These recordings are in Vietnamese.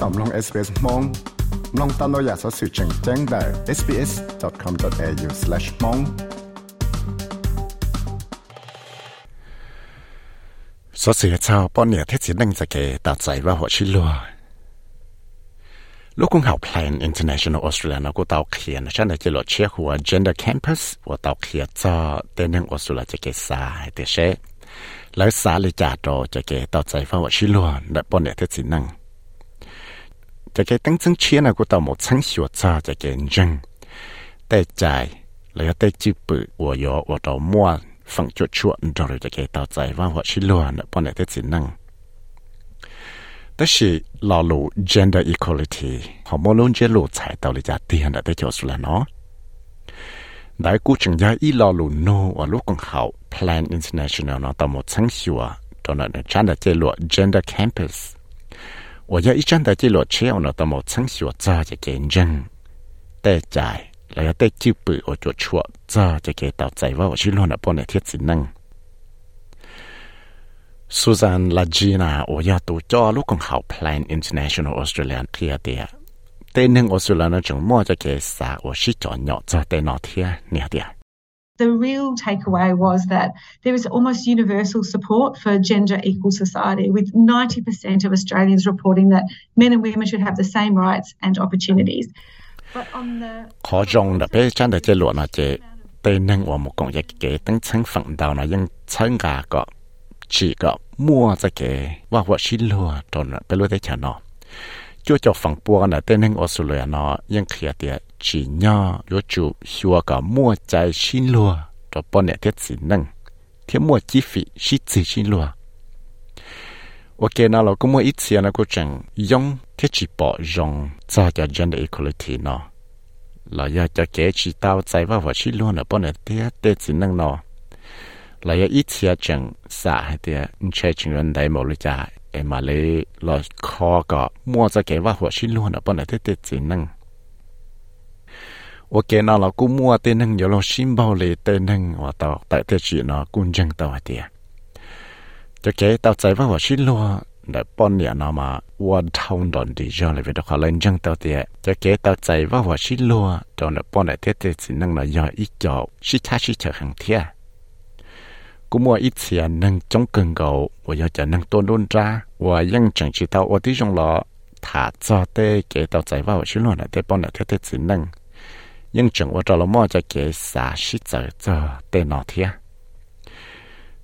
ต่อมลอง SBS มองลองตามเราอยากสอสื่อแจ้งแจ้งได้ sbs.com.au/mong สอสื่อชาวป้อนเนี่ยเทศนังจะเกตัดใจว่าหัวชิลัวลูกคงเขา Plan International Australia นะกูเตาเขียนฉันจะลดเชื่อหัว Gender Campus ว่าเตาเขียนจอเต้นงออสเตรเลียจะเกสายเตเชแล้วสาลิจาโตจะเกตัดใจว่าหัวชิลัวและป้อนเนี่ยเทศนัง จะเกตั้งซึ่งเชียนะกูเตาหมดทั้งหัวจะจะเกจังแต่ใจแล้วแต่จีปือ我有我到末放脚出，你知道就给到在万或是乱的，不能得只能。但是老路 gender equality 好冇论这路才到了家店的，得就是了喏。đại cú chừng gia y lo lù nô và lúc còn học Plan International nó tao một sáng xua đó là chân đã chế lộ gender campus và gia y chân đã chế lộ treo nó tao một sáng xua ra cho kiến dân tê chạy là tê chịu bự ở chỗ chua ra cho cái tao chạy vào chỉ luôn là bọn này thiết sinh năng Susan Lagina 我要读叫ลูกของเขา Plan International Australia เทียเดียเต้นหนึ่งออสเตรเลียนะจงมั่วจะเกษา我是叫鸟จะเต้นนอเทียเนี่ยเดีย The real takeaway was that there is almost universal support for gender equal society, with 90% of Australians reporting that men and women should have the same rights and opportunities. But on the khó rong là bé chân để chơi lụa là chơi tên năng của một công việc kế tăng thân phận đầu là nhưng thân gà có chỉ có mua ra kế và vợ xin lụa rồi là bé lụa để chờ nó chúa cho phẳng bùa nè tên hình Australia à, nó yên khía tiệt chỉ nhỏ yếu chủ, xua cả mua trái xin lùa, cho bọn nè thiết xin năng thiết mua chi phí xí chỉ xin lùa. Ok nó là mua ít tiền à, nó cũng chẳng dùng thiết chỉ bỏ dùng cho cho gender equality nó. Là do cho kẻ chỉ tao chạy vào và chỉ luôn ở bọn nè thiết thiết xin năng nó. Là ít tiền à, chẳng xả hay tiền chơi chuyện đấy mà lúc em lo khó cả mua ra cái và họ xin ở bên này thế thế chỉ năng. Ok, nào là cũng mua tên năng giờ lo xin bao lấy tên năng, và tao, tại thế chỉ nó cũng chẳng tao à thì cho cái, tao chạy vào họ xin luôn à, để bọn nó mà one town đòn đi cho về đó khỏi lên chẳng tao cho cái, tao chạy vào họ xin luôn à, cho này thế thế chỉ năng là giờ ít chỗ xin cha xin chờ hàng กูมัวอีเสียนั่งจงกึ่งเก่าว่าอยากจะนั่งต้นรุ่นจ้าว่ายังจังชิตาว่าที่จงหล่อถ้าจอเต้เก๋ตาใจว่าชิลน่ะเต้ป้อนน่ะเท่เท่สินั่งยังจังว่าจะละมอจะเก๋สาชิเจอเจอเต้นอเทีย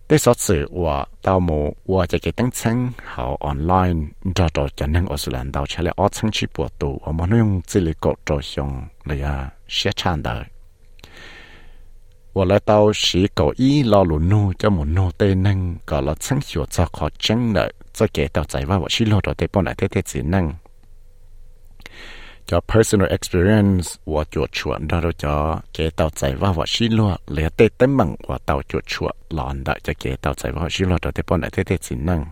ได้สอดสื่อว่าตาโมว่าจะเก๋ตั้งชั้งเขาออนไลน์จะต่อจะนั่งออสแลนด์ดาวเชลออชั้งชิปวดตัวว่ามันยังจิลิโกโจชงเลยเสียชันเดอ 我做出那就叫给到在话我是落了对等门我到做出懒的就给到在话是落到对帮来对对只能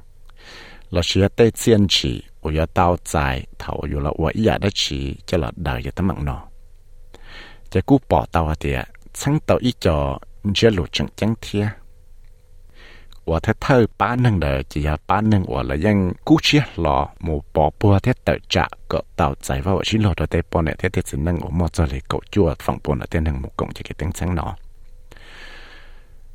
老师对坚持我要到在头有了我一样的吃就了到有等门喏这古报道的撑到一叫你这路正正贴我他偷八能的，只要八能我了ยังกู้เชียหล่อหมูปอปัวเทเตจะก็เต่าใจว่าว่าชิหล่อตัวเตปอนเนี่ยเทเตสินัง我莫做เลย狗จั่วฝั่งปนเตนังห sáng tàu ý cho chưa lụt chẳng chẳng thia. Và thế thơ ba nâng đời chỉ là ba nâng và là dân cú chia lọ một bỏ bùa thế tờ trả cỡ tàu chạy vào chỉ lọ đời tế bò này, thế thế chỉ nâng ở một cho lì cậu chua phòng bọn ở tên nâng một cộng chỉ cái tiếng sáng nọ.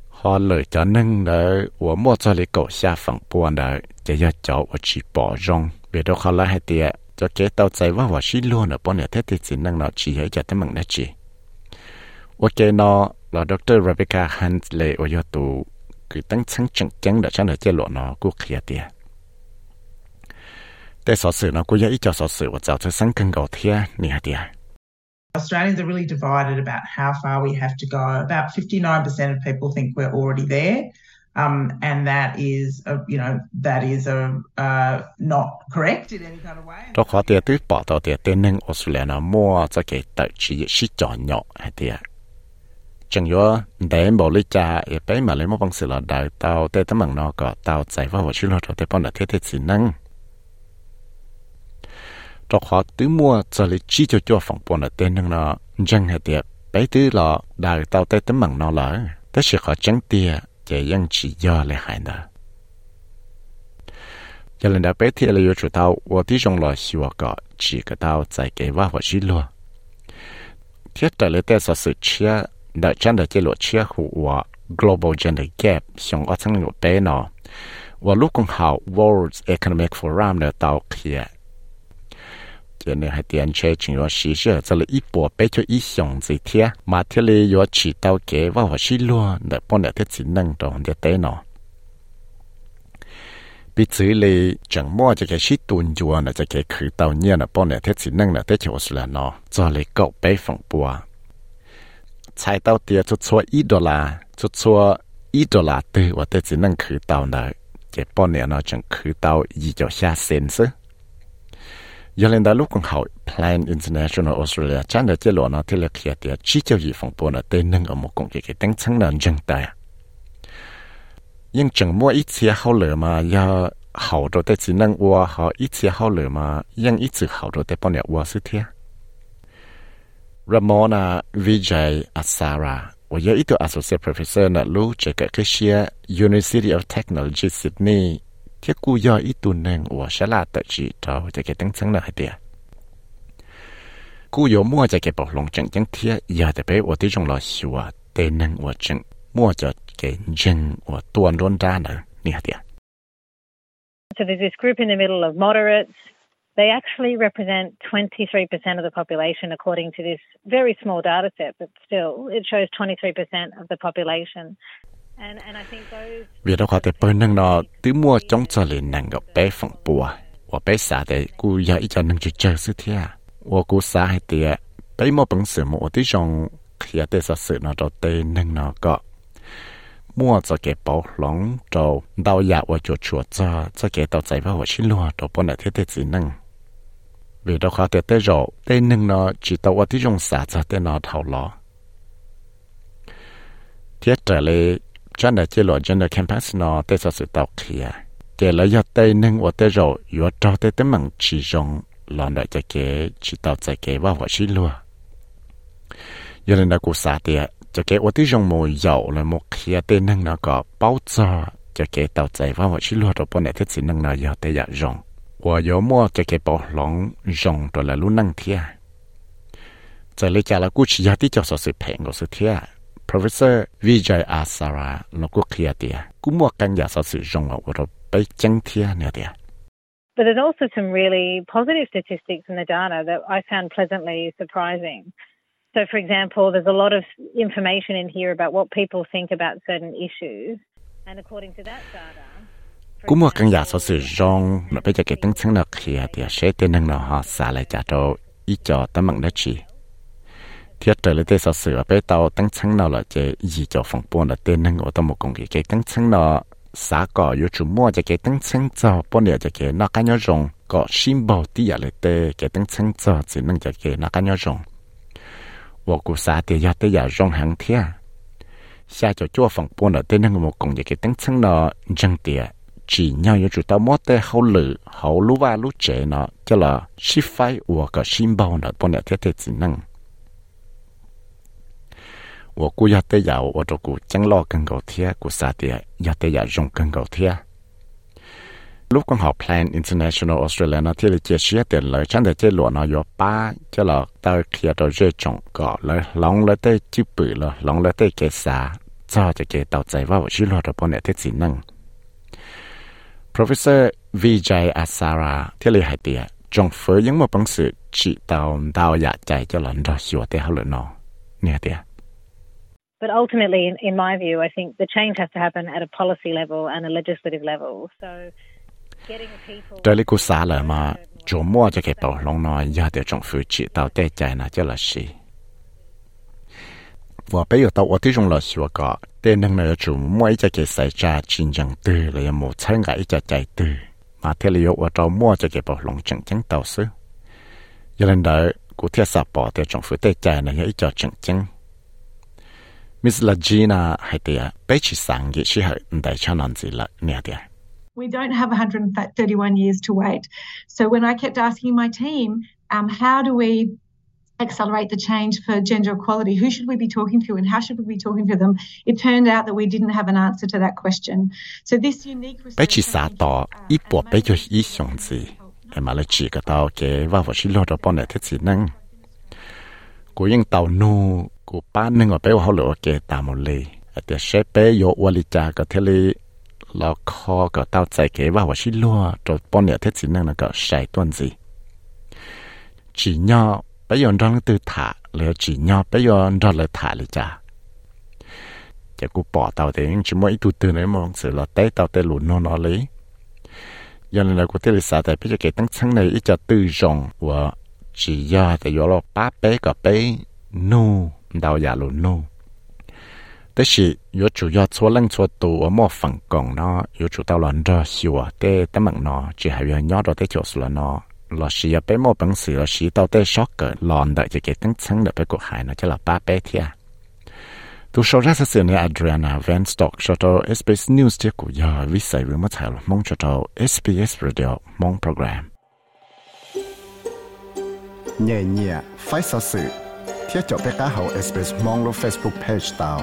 họ lời cho nâng đời và một cho lì cậu xa phòng bọn đời chỉ là cháu và chỉ bỏ rong. Về đâu họ lại hay tiệt cho chế tàu chạy vào và chỉ luôn ở bọn này, thế thế chỉ nâng nọ chỉ hay cho thế mừng nó chỉ. 我见到老 Doctor Rebecca Hunt 来我要读，佮等成正经的像来接落呢，佮可以的。但少数呢，佮要一叫少数，我早在三更高铁，你还的。Australians are really divided about how far we have to go. About 59% of people think we're already there. Um, and that is, a, you know, that is a, uh, not correct in any kind of way. Đó khó tiệt tức bảo tàu tiệt tên nâng Australia nó mua cho cái tàu chỉ chỉ chọn nhỏ hay tiệt chẳng yo để bỏ lý cha để bé mà lấy một bằng sự là đại tao, tê tấm bằng nó có tao giải vào chuyện lo cho tê bọn là thế thế chỉ năng. Cho họ tứ mua cho lý chi cho cho phòng bọn là tê năng nó chẳng hề tiệp, bé tứ là đại tao tê tấm bằng nó là tê sẽ họ chẳng tiệp chỉ ยัง chỉ do lại hại nữa giờ lần đã bé thì là yêu chủ tao và tí trong lò xìa có chỉ cái tao giải cái vào và chỉ lo thiết trở lấy tê sở sự chia đợi chân đợi chế lộ chia hữu và global gender gap xong ở trong lộ tế nó và lúc cũng hào World Economic Forum nữa tao kia chế này hai tiền chế chính là sĩ dụng cho là ít bộ bé cho ít xong gì thế mà thế là có chỉ tao kế và họ sĩ luôn để bọn để thiết chỉ năng trong để tế nó bị xử lý chẳng mua cho cái sĩ tuần chùa là cho cái khử tàu nhiên là bọn này thiết chỉ năng là thế chỗ là nó cho lấy cậu bé phòng bùa. chạy tàu tiền cho chua ít đô la cho chua ít đô la từ và thế chỉ năng khử tàu này cái bọn này nó chẳng khử tàu gì cho xa sen chứ giờ lên đó lúc còn học Plan International Australia chẳng được chế lộ nó thì là kia tiền chỉ cho gì phòng bùa là tên nâng ở một công cái cái tăngชั้นlà dân tài ยังจังมั่วอีเสียเขาเหลือมาอย่า好多的只能我好一次好了嘛，ยัง一直好多的帮你我是天。 Ramona Vijay Asara waya itu associate professor na lu jeka Kishia University of Technology Sydney kia ku yo itu neng wa shala ta chi to jeka tang chang na hatia ku yo mua jeka bo long chang chang thia ya de pe wo ti chong lo siwa te neng wa chang mua ja ke jeng wa tuan ron da na ni hatia So there's this group in the middle of moderates They actually represent 23% of the population according to this very small data set, but still it shows 23% of the population. And, and I think those... Vì đó có thể bé bé vì đó khó thế rộ thế năng nó chỉ tàu ở tí trong xã cho thế nó thảo lọ thiết trở lại chân là chế lộ chân là campus nó thế sở sự tàu kia để lấy do tây năng ở thế rộ yếu cho thế thế bằng chỉ dùng lọ lại cho kế chỉ tàu chạy kế vào xin lùa. Giờ nên đã cụ xã tiệt cho kế ở tí trong mùi dầu là một kia tên năng nó có bao giờ cho kế tàu chạy vào một chút lúa rồi, bọn này thích xin năng nó giờ tới dạ giờ rong và giờ mua cho cái bảo lòng rong rồi là luôn năng thia giờ lấy trả là cú chỉ tí cho sự phèn của sự thia Professor Vijay Asara nó cũng kia tia cú mua căn nhà sự rong ở rồi bay chân thia nè tia But there's also some really positive statistics in the data that I found pleasantly surprising. So, for example, there's a lot of information in here about what people think about certain issues. And according to that data, cũng một căn nhà số sử dụng mà bây giờ cái tăng sáng nạc thì thì sẽ tên năng nó họ xả lại trả trâu ít cho tấm mạng đất chỉ thiết trở lại tên số sử ở bây tàu tăng sáng nào là chế gì cho phòng buôn là tên năng của tao một công việc cái tăng sáng nó xả cỏ yếu chủ mua cho cái tăng sáng cho, buôn địa cho cái nó cá nhau rồng có xin bảo tí ở lại tên cái tăng sáng cho chỉ năng cho cái nó cá nhau rồng. Và cụ xả thì giờ tới giờ rồng hàng thiết xa cho chua phòng buôn là tên năng một công việc cái tăng sáng nó răng tiệt chỉ nhau yêu chủ tao mót tê hậu lử, hậu lú và lú trẻ nó, cho là xí phái ủa cả xin bao nó, bọn này thiết thiết chỉ năng. Ủa cú ya tê giàu ủa cho cú chẳng lo cần cầu thia cú xa tia ya tê giàu dùng cần cầu thia. Lúc con học Plan International Australia, nó thì là chia sẻ tiền lời, chẳng để chơi lụa nó yếu ba, cho là tao kia tao rơi trồng cỏ, lời lòng lời tê chữ bự, lời lòng lời tê kê xa cho cho kê tao chạy vào chữ lo rồi bọn này thiết chỉ năng. Professor Vijay Asara thì là hai tiệt trong phơi những một bằng sự chỉ tàu tàu dạ chạy cho lần đó hiểu thế hậu lợi nó nè tiệt But ultimately, in, in my view, I think the change has to happen at a policy level and a legislative level. So đây là cú xả lại mà chủ mua cho cái bảo lòng nói giờ để trong phụ chỉ tao tệ chạy là cho là gì ว่าไปอยู่ตัวที่จงเราสัวก็เต้นนั่งเราจู่มั่วจะเก็บใส่จาจริงจังตื้อเลยหมดใช้ไงจะใจตื้อมาเทเลยว่าเรามั่วจะเก็บหลงจังจังเต่าซื้อยันเดอกูเทียสับปอเตียจงฝืนเตใจนะยังอีจอจังจังมิสลาจีน่าให้เตียไปชิสังยิชิให้ได้ชานันสิละเนี่ยเตีย We don't have 131 years to wait. So when I kept asking my team, um, how do we accelerate the change for gender equality? Who should we be talking to and how should we be talking to them? It turned out that we didn't have an answer to that question. So this unique lo những tàu nu của ba nên ở bé họ lựa cái tàu một lì ở tiệt sẽ bé yo wali cha cái thế li lo kho cái tàu chạy cái và vào chỉ lo bọn này thế gì năng là cái sai tuần gì chỉ nhau bây giờ trong từ thả liệu chỉ nhau bây giờ trong là thả ли cha chỉ cũng bỏ tàu thì chỉ mỗi tu từ này mong sự là té tàu té lụn, nó nó lấy. Giờ này là có thể là sao tại bây giờ cái tăng sáng này, ít cho tư rộng và chỉ do tại do lo ba bé cả bé nu, đào giả lụn nu. Thế thì yếu chủ yếu số lăng số tù ở một phần còn nó yếu chủ tàu lần ra xíu thế tấm mạng nó, chỉ hay là nhỏ đó thế chỗ là nó là chỉ ở bé một bằng sự là chỉ tao té sót cái lòn đợi cho cái tăng sáng được bé cuộc hải nó chỉ là ba bé thiệt tu sau ra sẽ xin Adriana Van Stock cho tàu SBS News tiết của giờ vì sai với mất thay mong cho tàu SBS Radio mong program. Nhẹ nhẹ, phải sao sự thiết cho bé cá hậu SBS mong lo Facebook page tao.